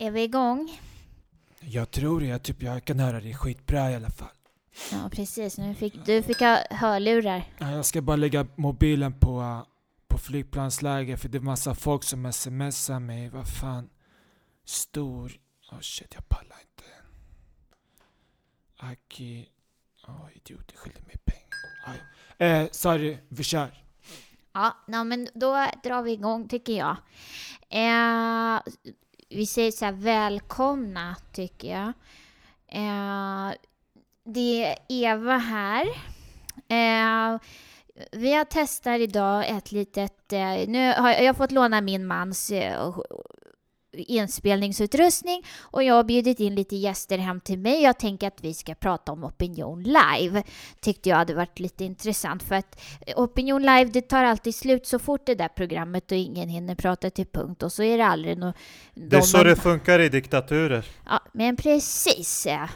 Är vi igång? Jag tror det. Jag, typ, jag kan höra dig skitbra i alla fall. Ja, precis. Nu fick, du fick ha hörlurar. Ja, Jag ska bara lägga mobilen på, uh, på flygplansläge för det är massa folk som smsar mig. Vad fan. Stor... Oh shit, jag pallar inte. Aki... Åh, idiot, jag skyller mig pengar. Eh, sorry, vi kör. Ja, no, men då drar vi igång tycker jag. Eh, vi säger så här välkomna tycker jag. Eh, det är Eva här. Eh, vi har testat idag ett litet... Eh, nu har jag, jag har fått låna min mans eh, inspelningsutrustning och jag har bjudit in lite gäster hem till mig. Jag tänker att vi ska prata om Opinion Live. Tyckte jag hade varit lite intressant för att Opinion Live det tar alltid slut så fort det där programmet och ingen hinner prata till punkt och så är det aldrig något... Det är så det funkar i diktaturer. Ja, men precis. Ja.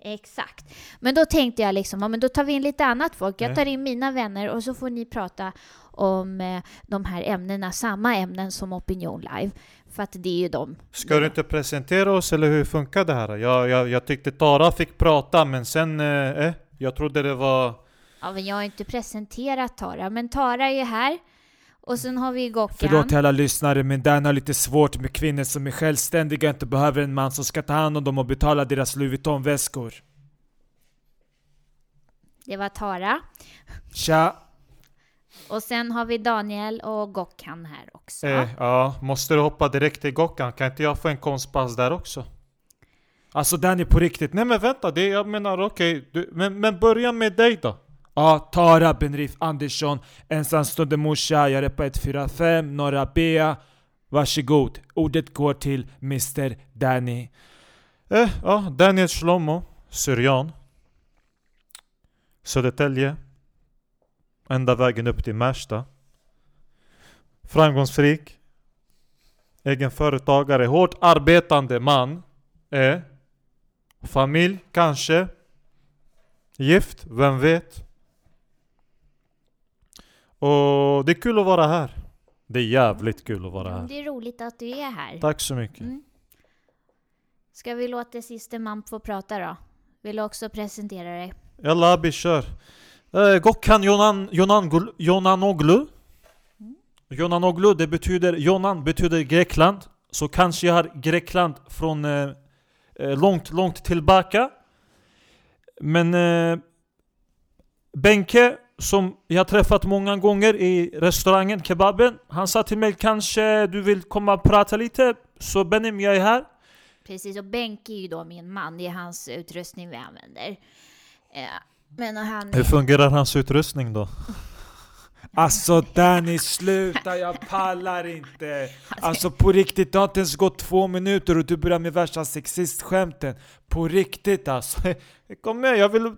Exakt. Men då tänkte jag liksom, ja, men då tar vi in lite annat folk. Jag tar in mina vänner och så får ni prata om eh, de här ämnena, samma ämnen som Opinion Live. För att det är ju de. Ska du inte presentera oss eller hur funkar det här? Jag, jag, jag tyckte Tara fick prata men sen, eh, eh, jag trodde det var... Ja, men jag har inte presenterat Tara, men Tara är här. Och sen har vi Gockan. Förlåt till alla lyssnare, men Dan har lite svårt med kvinnor som är självständiga, inte behöver en man som ska ta hand om dem och betala deras Louis Vuitton-väskor. Det var Tara. Tja! Och sen har vi Daniel och Gockan här också. Eh, ja, måste du hoppa direkt till Gockan? Kan inte jag få en konstpass där också? Alltså Dan är på riktigt. Nej men vänta, det, jag menar okej, du- men, men börja med dig då. Ja, Tara Benrif Andersson, ensamstående morsa, jag repar 145, Norra B. Varsågod, ordet går till Mr Danny. Eh, ja, Daniel Shlomo, Syrian. Södertälje. Ända vägen upp till Märsta. Framgångsrik. Egenföretagare, hårt arbetande man. Eh. Familj, kanske. Gift, vem vet? Och det är kul att vara här. Det är jävligt kul att vara Ja, här. Det är roligt att du är här. Tack så mycket. Mm. Ska vi låta siste man få prata då? Vill du också presentera dig? Jalla Abi, kör. Eh, Gokhan Jonan, Jonan, Jonanoglu. Jonanoglu, det betyder, Jonan betyder Grekland. Så kanske jag har Grekland från eh, eh, långt, långt tillbaka. Men eh, Benke, som jag har träffat många gånger i restaurangen, kebaben. Han sa till mig kanske du vill komma och prata lite? Så Benim, jag är här. Precis, och Benke är ju då min man. Det är hans utrustning vi använder. Eh, men han... Hur fungerar hans utrustning då? Alltså Danny, sluta, jag pallar inte! Alltså på riktigt, det har inte ens gått två minuter och du börjar med värsta sexistskämten. På riktigt alltså. Kom med, jag vill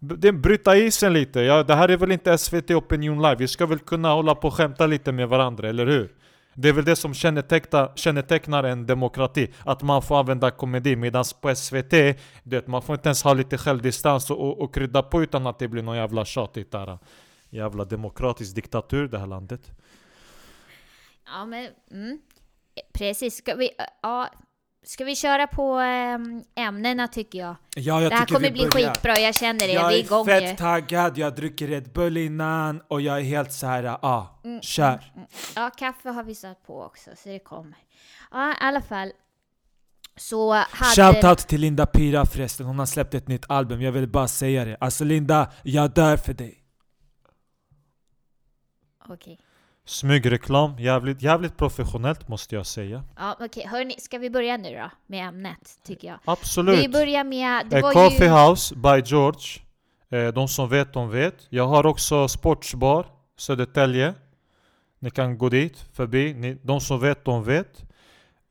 det bryta isen lite. Ja, det här är väl inte SVT Opinion Live? Vi ska väl kunna hålla på och skämta lite med varandra, eller hur? Det är väl det som kännetecknar, kännetecknar en demokrati, att man får använda komedi. Medan på SVT, det, man får inte ens ha lite självdistans och, och, och krydda på utan att det blir någon jävla tjatigt där. Jävla demokratisk diktatur det här landet. Ja, men... Mm. Precis. Ska vi... Ja, ska vi köra på ähm, ämnena tycker jag? Ja, jag det här kommer bli börjar. skitbra, jag känner det. Jag vi är är igång fett ju. taggad, jag dricker Red Bull innan och jag är helt så här, ja, ah, Mm, kör. Ja, kaffe har vi satt på också, så det kommer. Ja, i alla fall. Så hade... Shoutout till Linda Pira förresten, hon har släppt ett nytt album, jag vill bara säga det. Alltså Linda, jag dör för dig. Okej. Smygreklam, jävligt, jävligt professionellt måste jag säga. Ja, okej. Hörni, ska vi börja nu då med ämnet, tycker jag? Absolut. Vi börjar med... Det Eh, Coffee ju... House by George. Eh, de som vet, de vet. Jag har också Sportsbar, Södertälje. Ni kan gå dit, förbi. Ni, de som vet, de vet.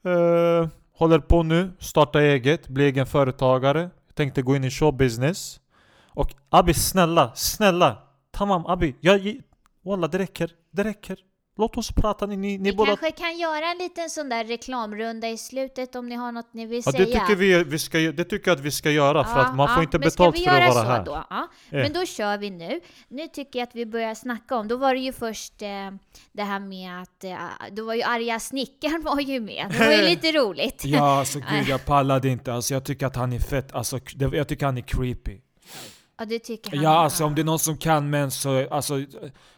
Eh, håller på nu, starta eget, bli egen företagare. Tänkte gå in i showbusiness. Och Abi, snälla, snälla. Tamam Abi, jag, Walla det räcker, det räcker. Låt oss prata, ni, ni, ni Vi båda... kanske kan göra en liten sån där reklamrunda i slutet om ni har något ni vill Ja, det säga. tycker, vi, vi ska, det tycker jag att vi ska göra, för Ja, att man får ja, inte men betalt ska vi för att göra vara så här. Då? Ja. Eh. Men då kör vi nu. Nu tycker jag att vi börjar snacka om, då var det ju först eh, det här med att, eh, då var ju arga snickaren var ju med. Det var ju lite roligt. Ja alltså gud jag pallade inte, alltså jag tycker att han är fett, alltså det- jag tycker han är creepy. Ja, det tycker han. Ja alltså om det är någon som kan män så, alltså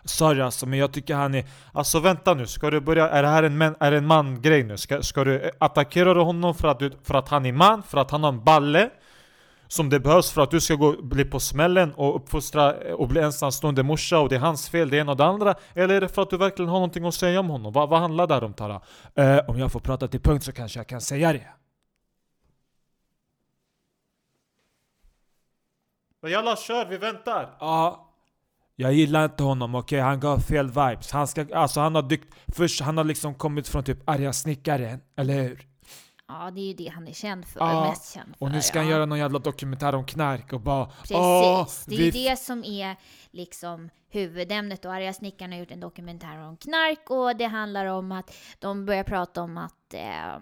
sorry alltså men jag tycker han är Alltså vänta nu, ska du börja, är det här en, man, är en man-grej nu? Ska, ska du attackera honom för att, du, för att han är man, för att han har en balle? Som det behövs för att du ska gå, bli på smällen och uppfostra och bli ensamstående morsa och det är hans fel, det ena och det andra? Eller är det för att du verkligen har någonting att säga om honom? Vad, vad handlar det här om Tara? Eh, om jag får prata till punkt så kanske jag kan säga det. Jalla kör, vi väntar! Ja, jag gillar inte honom, okej? Han gav fel vibes. Han, ska, alltså han har dykt, först han har liksom kommit från typ arga snickaren, eller hur? Ja, det är ju det han är känd för, Ja, mest känd för. Och nu ska han ja. göra någon jävla dokumentär om knark och bara Precis, "Åh, det är vi ju det som är liksom huvudämnet och Arga snickaren har gjort en dokumentär om knark och det handlar om att de börjar prata om att eh,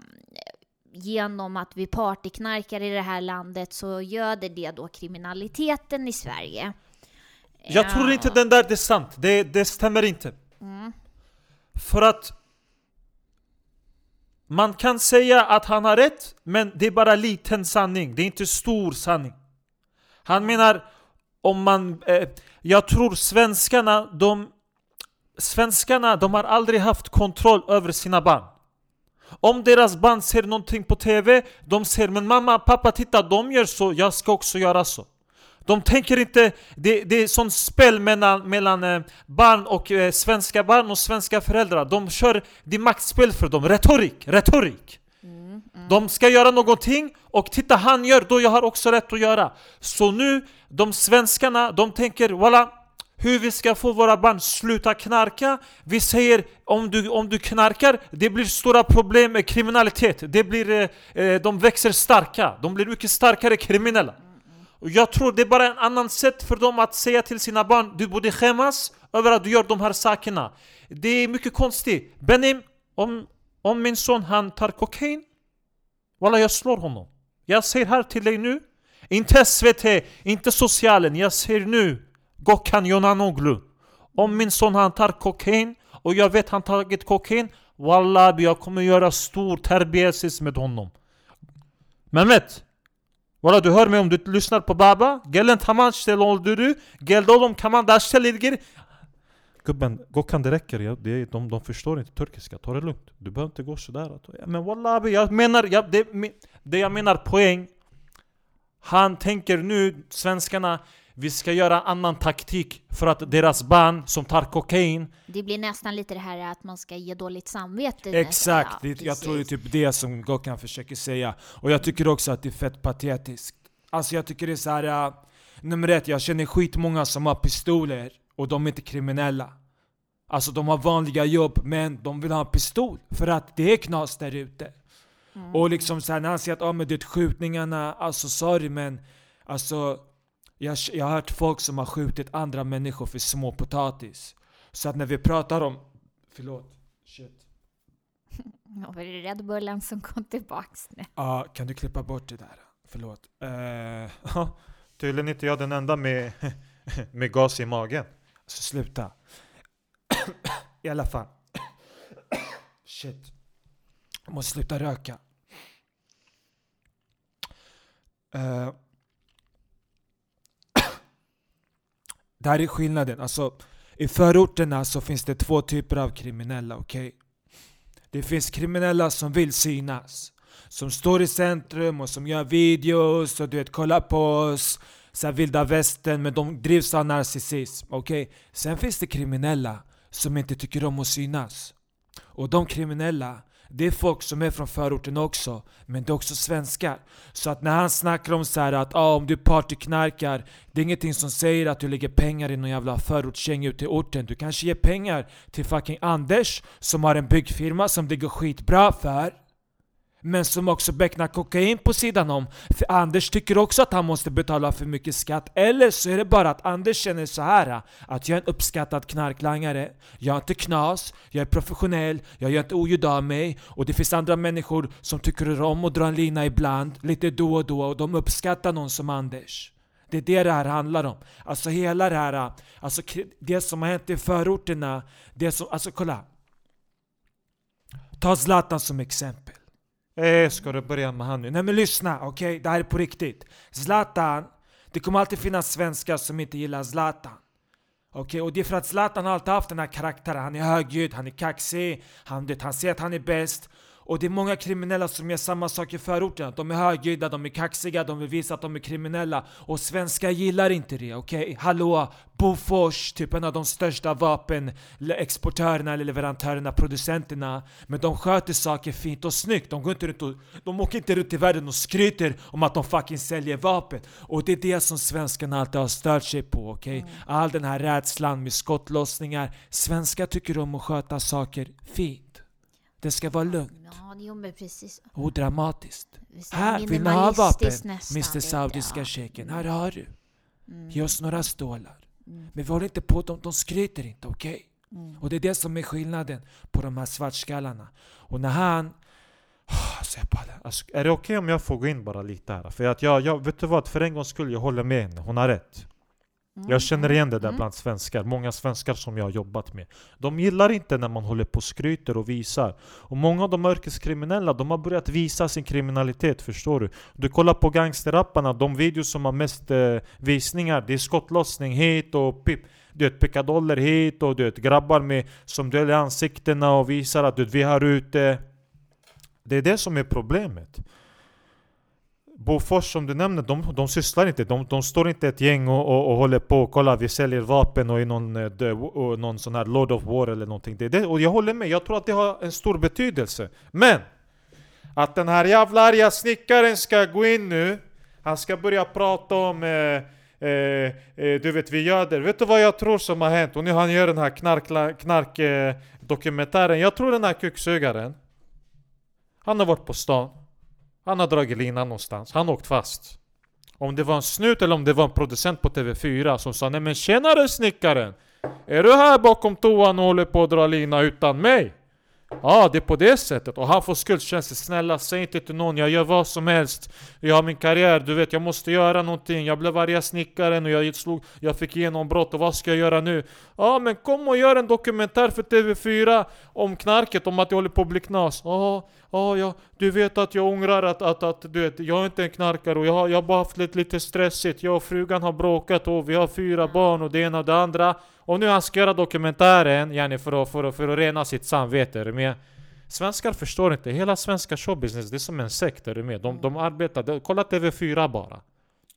genom att vi partyknarkar i det här landet så göder det då kriminaliteten i Sverige. Jag tror inte den där det är sant, det, det stämmer inte. Mm. För att man kan säga att han har rätt, men det är bara liten sanning, det är inte stor sanning. Han menar, om man... Eh, jag tror svenskarna, de... Svenskarna, de har aldrig haft kontroll över sina barn. Om deras barn ser någonting på TV, de säger men mamma, pappa titta, de gör så, jag ska också göra så. De tänker inte, det, det är sånt spel mellan, mellan eh, barn och eh, svenska barn och svenska föräldrar. De kör, det är maktspel för dem, retorik, retorik. De ska göra någonting och titta han gör, då jag har också rätt att göra. Så nu, de svenskarna, de tänker walla, hur vi ska få våra barn sluta knarka. Vi säger om du, om du knarkar, det blir stora problem med kriminalitet. Det blir, eh, eh, de växer starka, de blir mycket starkare kriminella. Och jag tror det är bara en annan sätt för dem att säga till sina barn Du borde skämmas över att du gör de här sakerna. Det är mycket konstigt. Benim, om, om min son han tar kokain Walla jag slår honom. Jag säger här till dig nu. Inte SVT, inte socialen. Jag säger nu. Gökhan Yonanoglu. Om min son han tar kokain Och jag vet han tagit kokain Walla jag kommer göra stor terbiesis med honom. Men vet Walla du hör mig om du lyssnar på baba? Gelen tamam işte öldürü Geldi oğlum kaman daştel ilgili. Gubben, Gökhan det räcker, ja, det, de, de förstår inte turkiska, ta det lugnt. Du behöver inte gå sådär ja, Men wallah abi, jag menar, ja, det, det jag menar poäng. Han tänker nu, svenskarna vi ska göra annan taktik för att deras barn som tar kokain Det blir nästan lite det här att man ska ge dåligt samvete. Exakt, Ja, det, jag tror det är typ det som Gökhan försöker säga. Och jag tycker också att det är fett patetiskt. Alltså jag tycker det är så här. äh, nummer ett, jag känner skitmånga som har pistoler och de är inte kriminella. Alltså de har vanliga jobb men de vill ha en pistol för att det är knas där ute. Och liksom så här, när han säger att ah, men det är skjutningarna, alltså sorry men alltså jag, jag har hört folk som har skjutit andra människor för små potatis. Så att när vi pratar om, förlåt, shit. Ja, var det Red Bullen som kom tillbaks nu? Ja, kan du klippa bort det där? Förlåt. Ja, Tydligen inte jag den enda med, med gas i magen alltså sluta. I alla fall. Shit. Jag måste sluta röka. Eh, det här är skillnaden. Alltså, I förorterna så finns det två typer av kriminella, Okay? Det finns kriminella som vill synas. Som står i centrum och som gör videos och du vet, kollar på oss. Så här vilda västern, men de drivs av narcissism, Okay? Sen finns det kriminella som inte tycker om att synas. Och de kriminella, det är folk som är från förorten också, men det är också svenskar. Så att när han snackar om så här att ah, om du partyknarkar, det är ingenting som säger att du lägger pengar i någon jävla förortsgäng ute i orten. Du kanske ger pengar till fucking Anders som har en byggfirma som det går skitbra för. Men som också becknar kokain på sidan om. För Anders tycker också att han måste betala för mycket skatt. Eller så är det bara att Anders känner så här att jag är en uppskattad knarklangare. Jag är inte knas, jag är professionell, jag gör inte oljud av mig. Och det finns andra människor som tycker om att dra en lina ibland, lite då och då. Och de uppskattar någon som Anders. Det är det det här handlar om. Alltså hela det här, alltså det som har hänt i förorterna. Det som, alltså kolla. Ta Zlatan som exempel. Eh, ska du börja med han nu? Nej men lyssna, okej? Okay? Det här är på riktigt. Zlatan, det kommer alltid finnas svenskar som inte gillar Zlatan. Okej, okay? och det är för att Zlatan har alltid haft den här karaktären. Han är högljudd, han är kaxig, han, det, han säger att han är bäst. Och det är många kriminella som gör samma sak i förorten. De är högljudda, de är kaxiga, de vill visa att de är kriminella. Och svenskar gillar inte det, okej? Okay? Hallå! Bofors, typ en av de största vapenexportörerna eller leverantörerna, producenterna. Men de sköter saker fint och snyggt. De, går inte runt och, de åker inte runt i världen och skryter om att de fucking säljer vapen. Och det är det som svenskarna alltid har stört sig på, okej? Okay? Mm. All den här rädslan med skottlossningar. Svenskar tycker om att sköta saker fint. Det ska vara lugnt. Ja, jo, men precis. Odramatiskt. Här, vill ni ha vapen? nästan, Mr Saudiska shejken. Här har du. Mm. Ge oss några stålar. Mm. Men vi håller inte på, de, de skryter inte, okej? Okay? Mm. Och det är det som är skillnaden på de här svartskallarna. Och när han... Alltså jag bara, alltså, är det okej okay om jag får gå in bara lite här? För att jag, jag, vet du vad? För en gångs skull, jag håller med henne. Hon har rätt. Mm. Jag känner igen det där Mm. bland svenskar, många svenskar som jag har jobbat med. De gillar inte när man håller på och skryter och visar. Och många av de yrkeskriminella, de har börjat visa sin kriminalitet, förstår du? Du kollar på gangsterrapparna, de videos som har mest eh, visningar, det är skottlossning hit och pip. Du vet, pickadoller hit och du vet, grabbar med, som döljer ansiktena och visar att du vet, vi har ute. Det är det som är problemet. Bofors som du nämner, de, de sysslar inte. De, de står inte ett gäng och, och, och håller på och kollar, vi säljer vapen och är någon, eh, och någon sån här Lord of War eller någonting. Det det, och jag håller med, jag tror att det har en stor betydelse. Men! Att den här jävla arga snickaren ska gå in nu, han ska börja prata om eh, Eh, eh, du vet vi gör det. Vet du vad jag tror som har hänt? Och nu han gör den här knark, knark eh. Jag tror den här kuksugaren Han har varit på stan han har dragit linan någonstans, han har åkt fast. Om det var en snut eller om det var en producent på TV4 som sa Nej men tjenare snickaren! Är du här bakom toan och håller på att dra lina utan mig? Ja, det är på det sättet. Och han får skuldkänslor. Snälla, säg inte till någon. Jag gör vad som helst. Jag har min karriär, du vet. Jag måste göra någonting. Jag blev arga snickaren och jag, slog, jag fick genombrott. Och vad ska jag göra nu? Ja, men kom och gör en dokumentär för TV4 om knarket, om att jag håller på att bli knas. Ja, ja, ja. Du vet att jag ångrar att, att, att du vet, jag är inte en knarkare och jag har, jag har bara haft lite, lite stressigt. Jag och frugan har bråkat och vi har fyra barn och det ena och det andra. Och nu han ska göra dokumentären, yani för att, för att, för att rena sitt samvete, är du med? Svenskar förstår inte, hela svenska showbusiness det är som en sekt, är du med? De, de arbetar, de, kolla TV4 bara.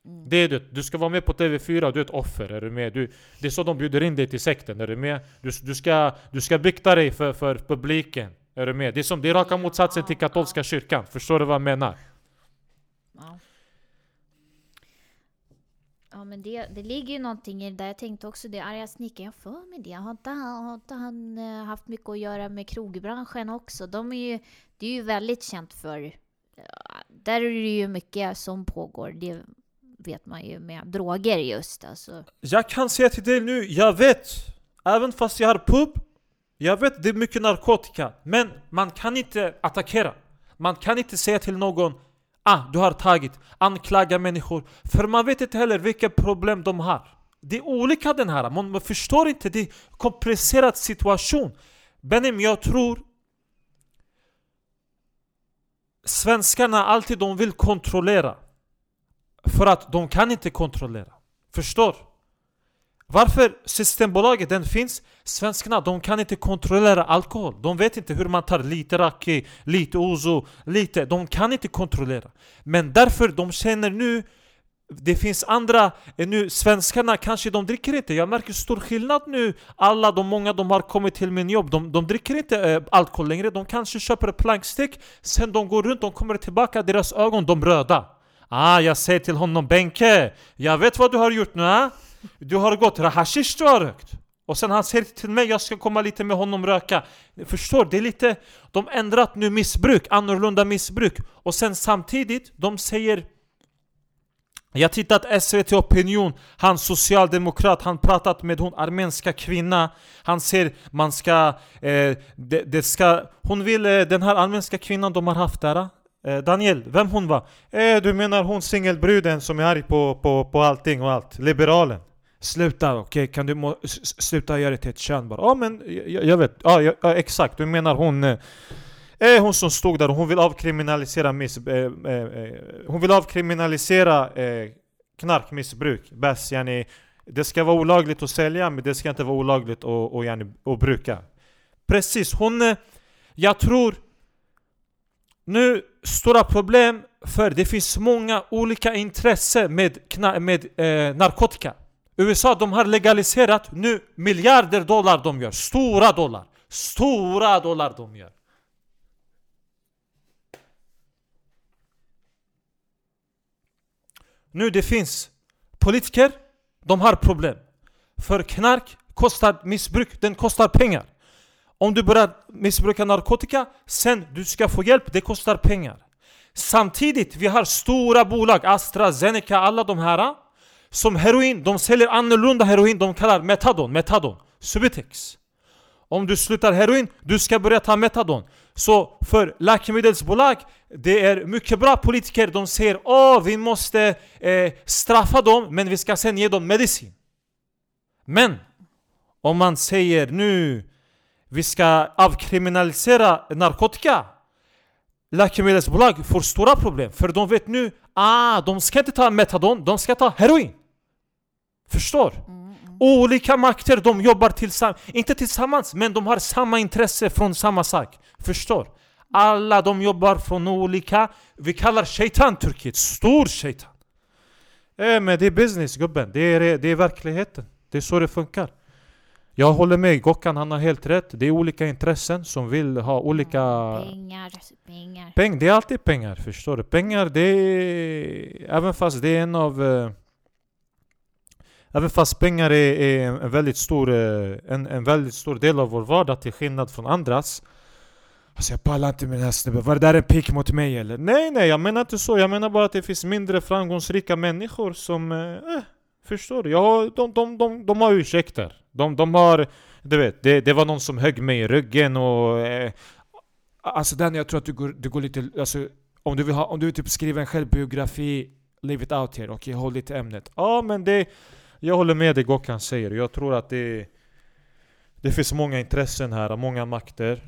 Mm. Det är det, du ska vara med på TV4 och du är ett offer, är du med? Du, det är så de bjuder in dig till sekten, är du med? Du, du, ska, du ska bykta dig för, för publiken, är du med? Det är som, det är raka motsatsen till katolska kyrkan, förstår du vad jag menar? Ja. Ja men det, det ligger ju någonting i det där. Jag tänkte också det, arga snickaren, jag för mig det. Har inte han, har inte han eh, haft mycket att göra med krogbranschen också? De är ju, det är ju väldigt känt för... Eh, där är det ju mycket som pågår. Det vet man ju med droger just alltså. Jag kan säga till dig nu, jag vet! Även fast jag har pub, jag vet det är mycket narkotika. Men man kan inte attackera. Man kan inte säga till någon Ah, du har tagit, anklaga människor. För man vet inte heller vilka problem de har. Det är olika den här, man, man förstår inte, det är en komplicerad situation. Benim, jag tror Svenskarna alltid de vill kontrollera. För att de kan inte kontrollera. Förstår? Varför Systembolaget den finns? Svenskarna de kan inte kontrollera alkohol. De vet inte hur man tar lite raki, lite ouzo, lite. De kan inte kontrollera. Men därför de känner nu det finns andra, eh, nu svenskarna kanske de dricker inte, jag märker stor skillnad nu Alla de många de har kommit till min jobb, de, de dricker inte äh, alkohol längre De kanske köper plankstick, sen de går runt, de kommer tillbaka, deras ögon de röda Ah, jag säger till honom Benke, jag vet vad du har gjort nu ah? Du har gått hashish du har rökt Och sen han säger till mig jag ska komma lite med honom röka. Förstår, det är lite... De ändrat nu missbruk, annorlunda missbruk. Och sen samtidigt, de säger... Jag tittat SVT Opinion, han socialdemokrat, han pratat med hon armenska kvinna Han säger man ska, eh, det, det ska... Hon vill, eh, den här armenska kvinnan de har haft där eh, Daniel, vem hon var? Eh, du menar hon singelbruden som är arg på, på, på allting och allt? Liberalen? Sluta, okej? Kan du må, sluta göra det till ett kön bara? Ja men jag, jag vet, ja, ja, ja exakt, du menar hon eh, Hon som stod där, hon vill avkriminalisera miss, eh, eh, eh, Hon vill avkriminalisera eh, knarkmissbruk Bäst yani Det ska vara olagligt att sälja men det ska inte vara olagligt att, och, yani, att bruka Precis, hon eh, Jag tror Nu, stora problem för det finns många olika intressen med, med eh, narkotika USA de har legaliserat nu miljarder dollar de gör, stora dollar. Stora dollar de gör. Nu det finns politiker, de har problem. För knark kostar missbruk, den kostar pengar. Om du börjar missbruka narkotika, sen du ska få hjälp, det kostar pengar. Samtidigt, vi har stora bolag, AstraZeneca, alla de här. Som heroin, de säljer annorlunda heroin, de kallar metadon, metadon, Subutex. Om du slutar heroin, du ska börja ta metadon. Så för läkemedelsbolag, det är mycket bra politiker, de säger Åh, vi måste eh, straffa dem, men vi ska sen ge dem medicin. Men om man säger nu vi ska avkriminalisera narkotika Läkemedelsbolag får stora problem för de vet nu ah, de ska inte ta metadon, de ska ta heroin. Förstår? Olika makter, de jobbar tillsammans, inte tillsammans men de har samma intresse från samma sak Förstår? Alla de jobbar från olika, vi kallar shaitan Turkiet, stor shaitan Eh men det är business gubben, det är, det är verkligheten Det är så det funkar Jag håller med Gokkan, han har helt rätt Det är olika intressen som vill ha olika Pengar, pengar. Peng, det är alltid pengar, förstår du? Pengar, det är... Även fast det är en av... Även fast pengar är, är en väldigt stor eh, en, en väldigt stor del av vår vardag till skillnad från andras Alltså jag pallar inte med den här snubben. Var det där en pik mot mig eller? Nej nej, jag menar inte så. Jag menar bara att det finns mindre framgångsrika människor som... Eh, eh förstår du? Ja, de, de, de, de har ursäkter. De, de har... Du vet, det, det var någon som högg mig i ryggen och... Eh, Alltså den jag tror att du går, du går lite... Alltså, om du vill, ha, om du vill typ skriva en självbiografi, leave it out here. Okej, håll dig till ämnet. Ja men det... Jag håller med dig Gokhan säger. Jag tror att det... Det finns många intressen här, många makter.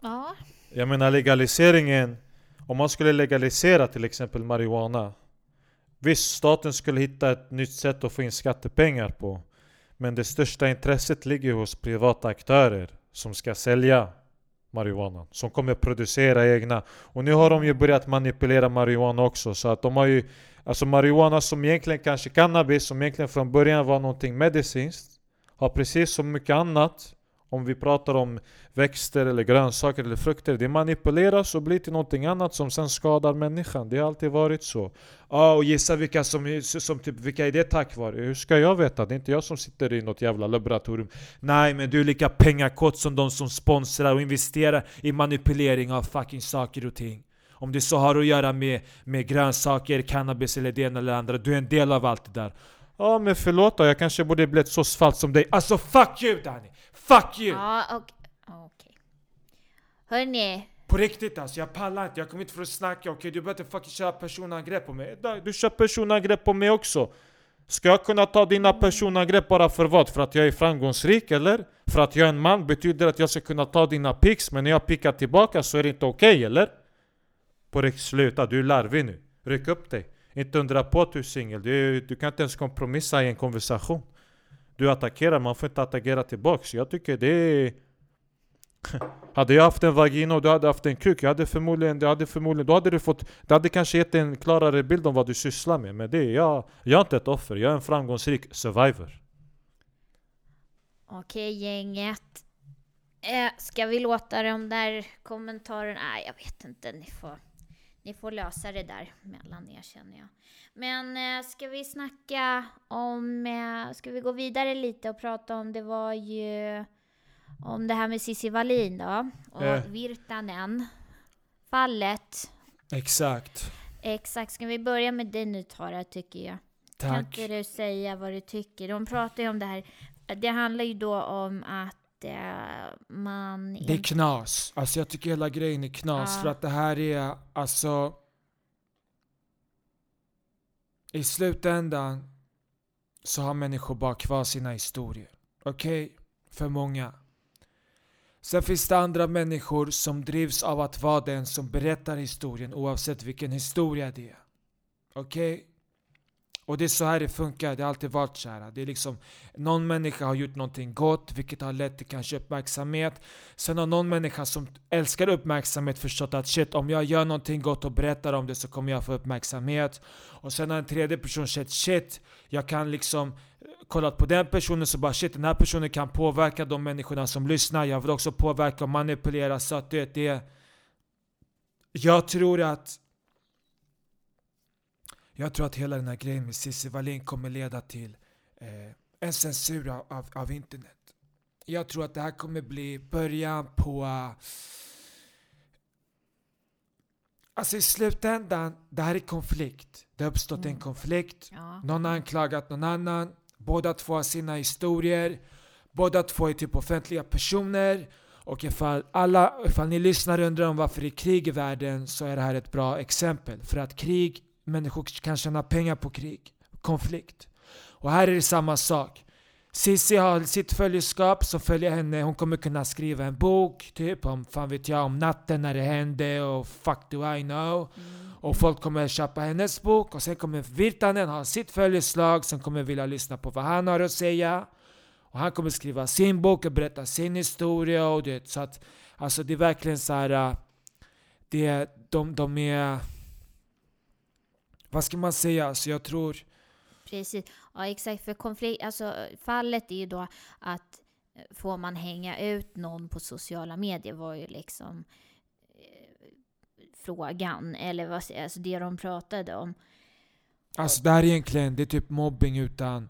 Ja. Jag menar legaliseringen Om man skulle legalisera till exempel marijuana Visst, staten skulle hitta ett nytt sätt att få in skattepengar på Men det största intresset ligger hos privata aktörer Som ska sälja marijuana Som kommer producera egna Och nu har de ju börjat manipulera marijuana också Så att de har ju Alltså marijuana som egentligen kanske cannabis Som egentligen från början var någonting medicinskt Har precis som mycket annat Om vi pratar om växter eller grönsaker eller frukter Det manipuleras och blir till någonting annat som sen skadar människan Det har alltid varit så Ja, och gissa vilka som, som typ, vilka är det tack vare? Hur ska jag veta? Det är inte jag som sitter i något jävla laboratorium Nej men du är lika pengakåt som de som sponsrar och investerar i manipulering av fucking saker och ting. Om det så har att göra med, med grönsaker, cannabis eller det ena eller det andra, du är en del av allt det där. Ja men förlåt då, jag kanske borde blivit så svalt som dig Alltså fuck you Danny! Fuck you! Ja, okej. okej. Hörni, På riktigt alltså, jag pallar inte. Jag kommer inte för att snacka, okej? Du behöver inte fucking köra personangrepp på mig. Du kör personangrepp på mig också Ska jag kunna ta dina personangrepp bara för vad? För att jag är framgångsrik eller? För att jag är en man betyder att jag ska kunna ta dina pics Men när jag pickar tillbaka så är det inte okej eller? På riktigt, sluta, du är larvig nu. Ryck upp dig. Inte undra på att du är singel, du, du kan inte ens kompromissa i en konversation. Du attackerar, man får inte attackera tillbaks. Jag tycker det är... Hade jag haft en vagina och du hade haft en kuk, jag hade förmodligen, det hade förmodligen, då hade du fått Det hade kanske gett en klarare bild om vad du sysslar med Men det är jag, jag är inte ett offer, jag är en framgångsrik survivor. Okej gänget. Eh, ska vi låta de där kommentarerna... Nej, jag vet inte. Ni får, ni får lösa det där mellan er känner jag. Men eh, ska vi snacka om, eh, ska vi gå vidare lite och prata om, det var ju om det här med Cissi Wallin då, och Eh. Virtanen. Fallet. Exakt. Exakt, ska vi börja med dig nu Tara, tycker jag. Kan Tack. inte du säga vad du tycker? De pratar ju om det här, det handlar ju då om att man... Det är knas. Alltså jag tycker hela grejen är knas Ja. för att det här är alltså... I slutändan så har människor bara kvar sina historier. Okej? För många. Sen finns det andra människor som drivs av att vara den som berättar historien oavsett vilken historia det är. Okej? Och det är så här det funkar, det har alltid varit så här. Det är liksom, någon människa har gjort någonting gott vilket har lett till kanske uppmärksamhet. Sen har någon människa som älskar uppmärksamhet förstått att shit, om jag gör någonting gott och berättar om det så kommer jag få uppmärksamhet. Och sen har en tredje person sett shit, jag kan liksom eh, kollat på den personen så bara shit, den här personen kan påverka de människorna som lyssnar. Jag vill också påverka och manipulera så att det är... Jag tror att... Jag tror att hela den här grejen med Cissi Wallin kommer leda till eh, en censur av, av, internet. Jag tror att det här kommer bli början på... Uh, alltså i slutändan, det här är konflikt. Det har uppstått en konflikt. Ja. Någon har anklagat någon annan. Båda två har sina historier. Båda två är typ offentliga personer. Och ifall, alla, ifall ni lyssnar och undrar om varför det är krig i världen så är det här ett bra exempel. För att krig, människor kan tjäna pengar på krig. Konflikt. Och här är det samma sak. Cissi har sitt följeskap som följer henne. Hon kommer kunna skriva en bok, typ om, fan vet jag, om natten när det hände och fuck do I know. Och folk kommer köpa hennes bok och sen kommer Virtanen ha sitt följeslag som kommer vilja lyssna på vad han har att säga. Och han kommer skriva sin bok och berätta sin historia och det. Så att, alltså det är verkligen så här. äh, Det, de, de är... Vad ska man säga? Så jag tror... Precis, ja exakt. För konflikt, alltså fallet är ju då att eh, får man hänga ut någon på sociala medier var ju liksom eh, frågan, eller vad säger alltså det de pratade om. Alltså det här är egentligen, det är typ mobbing utan...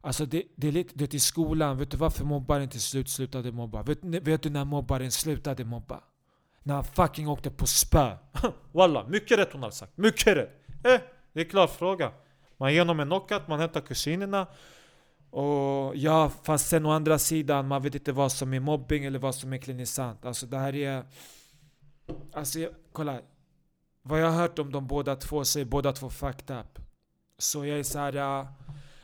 Alltså det, det är lite, det är i skolan, vet du varför mobbaren till slut slutade mobba? Vet, vet du när mobbaren slutade mobba? När han fucking åkte på spö. Walla, mycket rätt hon har sagt. Mycket rätt! Eh, det är klar fråga. Man ger honom en knockout, man hämtar kusinerna. Och ja, fast sen å andra sidan, man vet inte vad som är mobbing eller vad som egentligen är sant. Alltså det här är... Alltså jag, kolla. Vad jag har hört om de båda två så är båda två fucked up. Så jag är så här. Äh,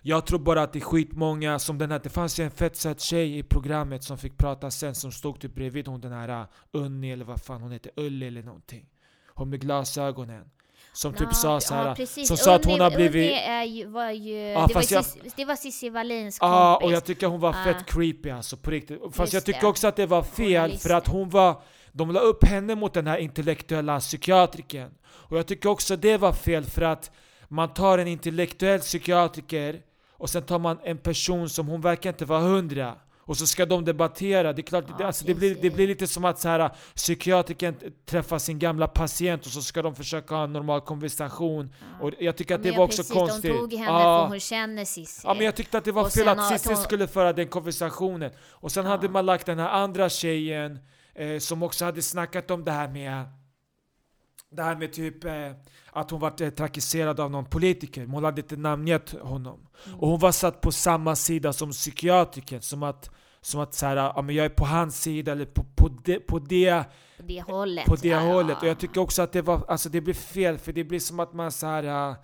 jag tror bara att det är skitmånga som den här, det fanns ju en fett söt tjej i programmet som fick prata sen som stod typ bredvid hon den här äh, Unni eller vad fan hon heter, Ulli eller någonting. Hon med glasögonen. Som typ Ja, sa så här, ja, som sa att hon har blivit... Ju, var ju, Ja, det, var fast jag- Cis, det var Cissi Wallins Ja, kompis. och jag tycker hon var Ah. fett creepy alltså på riktigt. Fast Just jag tycker det. också att det var fel för att hon var... De la upp henne mot den här intellektuella psykiatriken. Och jag tycker också det var fel för att man tar en intellektuell psykiatriker och sen tar man en person som hon verkar inte vara hundra. Och så ska de debattera. Det är klart, det, Ja, alltså det, blir, det precis. blir lite som att så här, psykiatrikern träffar sin gamla patient och så ska de försöka ha en normal konversation. Ja. Och jag tycker att Ja, det var ja, också precis, konstigt. De tog henne Ja. för hon känner Cissi. Ja men jag tyckte att det var Och fel att Cissi hon- skulle föra den konversationen. Och sen hade man lagt den här andra tjejen eh, som också hade snackat om det här med det här med typ eh, att hon var eh, trakasserad av någon politiker, men hon hade inte namngett honom. Mm. Och hon var satt på samma sida som psykiatriken, som att, som att så här, ja, men jag är på hans sida eller på, på, det, på det På det hållet. på det ja. hållet. Och jag tycker också att det var, alltså det blir fel, för det blir som att man så här, äh,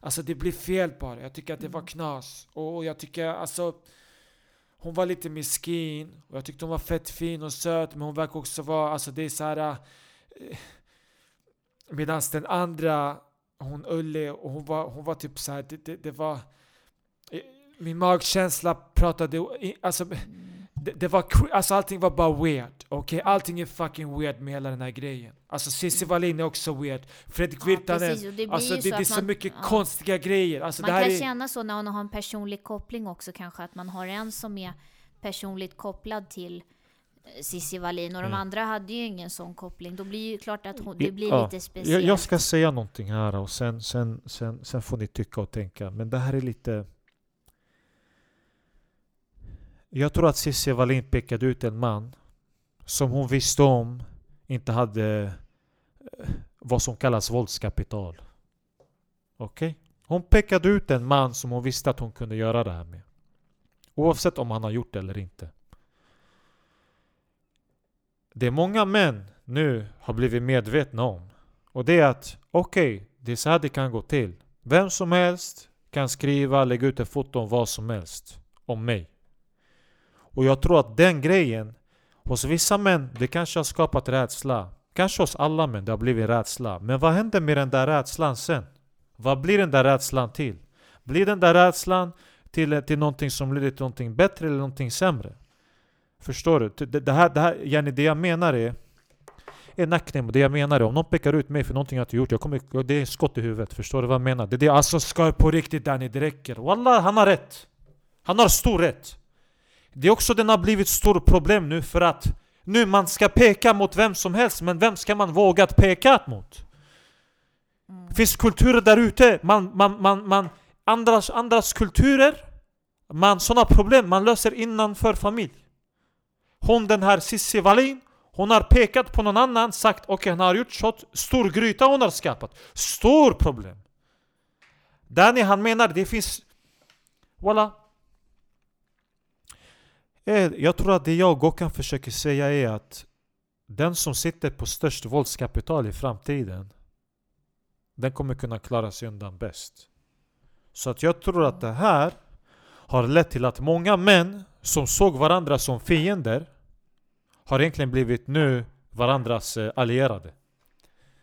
alltså det blir fel bara. Jag tycker att det var Mm. knas. Och jag tycker alltså, hon var lite miskin, och jag tyckte hon var fett fin och söt, men hon verkar också vara, alltså det är så här. Äh, Medan den andra, hon Ulle, och hon var, hon var typ så här, det, det, det var eh, min magkänsla pratade, alltså Mm. det, det var, alltså allting var bara weird, okej? Allting är fucking weird med hela den här grejen. Alltså Cissi Wallin är också weird, Fredrik Mm. Ja, Virtanen, och det alltså det, så det är så man- mycket ja. konstiga grejer. Alltså Man kan är, känna så när man har en personlig koppling också kanske, att man har en som är personligt kopplad till Cissi Wallin och de Mm. andra hade ju ingen sån koppling. Då blir ju klart att hon, det blir ja. lite Jag, speciellt. jag ska säga någonting här och sen, sen, sen, sen får ni tycka och tänka. Men det här är lite... Jag tror att Cissi Wallin pekade ut en man som hon visste om inte hade eh, vad som kallas våldskapital. Okej? Hon pekade ut en man som hon visste att hon kunde göra det här med. Oavsett om han har gjort det eller inte. Det många män nu har blivit medvetna om. Och det är att okej, det är så här det kan gå till. Vem som helst kan skriva, lägga ut ett foto om vad som helst. Om mig. Och jag tror att den grejen hos vissa män, det kanske har skapat rädsla. Kanske hos alla män, det har blivit rädsla. Men vad händer med den där rädslan sen? Vad blir den där rädslan till? Blir den där rädslan till, till någonting som leder till någonting bättre eller någonting sämre? Förstår du? Det, det, här, det, här, Jenny, det jag menar är är nackdelen. Det jag menar är om någon pekar ut mig för någonting jag inte gjort, jag kommer, det är skott i huvudet. Förstår du vad jag menar? Det är det, alltså ska på riktigt Danny, det räcker. Wallah, han har rätt. Han har stor rätt. Det är också den har blivit stort problem nu för att nu man ska peka mot vem som helst, men vem ska man våga att peka mot? Mm. Finns kulturer där ute, man, man, man, man, andras, andras kulturer, man, sådana problem man löser innanför familj. Hon den här Cissi Wallin, hon har pekat på någon annan, sagt okej okay, han har gjort så, stor gryta hon har skapat. Stor problem. Danny han menar det finns... voila! Eh, jag tror att det jag och Gokan försöker säga är att den som sitter på störst våldskapital i framtiden den kommer kunna klara sig undan bäst. Så att jag tror att det här har lett till att många män som såg varandra som fiender har egentligen blivit nu varandras eh, allierade.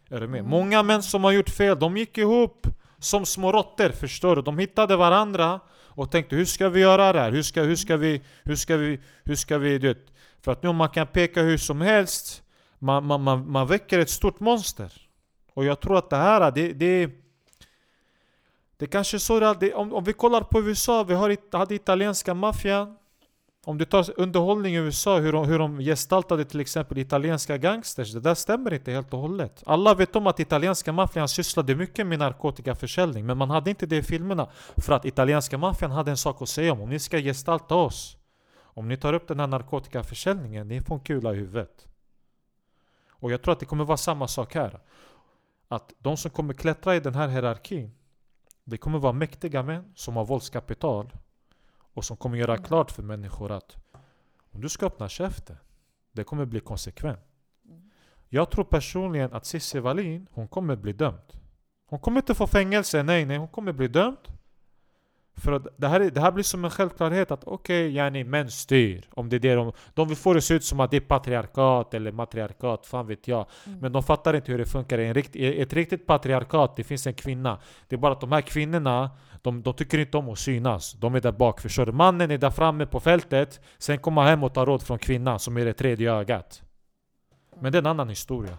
Är du med? Mm. Många män som har gjort fel, de gick ihop som små råttor, förstår du? De hittade varandra och tänkte hur ska vi göra det här? Hur ska, hur ska vi, hur ska vi, hur ska vi, du vet? För att nu man kan peka hur som helst, man, man, man, man väcker ett stort monster. Och jag tror att det här, det, det det kanske är så det, det, om, om vi kollar på USA, vi har, hade italienska maffian. Om du tar underhållning i USA, hur de, hur de gestaltade till exempel italienska gangsters, det där stämmer inte helt och hållet. Alla vet om att italienska maffian sysslade mycket med narkotikaförsäljning, men man hade inte det i filmerna. För att italienska maffian hade en sak att säga om, om ni ska gestalta oss, om ni tar upp den här narkotikaförsäljningen, ni får en kula i huvudet. Och jag tror att det kommer vara samma sak här. Att de som kommer klättra i den här hierarkin, det kommer vara mäktiga män som har våldskapital och som kommer göra klart för människor att om du ska öppna käften, det kommer bli konsekvent. Jag tror personligen att Cissi Wallin, hon kommer bli dömd. Hon kommer inte få fängelse, nej nej, hon kommer bli dömd. För att det här, är- det här blir som en självklarhet att okej, okay, yani män styr. Om det är det de, de vill få det att se ut som att det är patriarkat eller matriarkat, fan vet jag. Mm. Men de fattar inte hur det funkar. I en rikt, i ett riktigt patriarkat, det finns en kvinna. Det är bara att de här kvinnorna, de, de tycker inte om att synas. De är där bak, förstår du? Mannen är där framme på fältet, sen kommer han hem och tar råd från kvinnan som är det tredje ögat. Men det är en annan historia.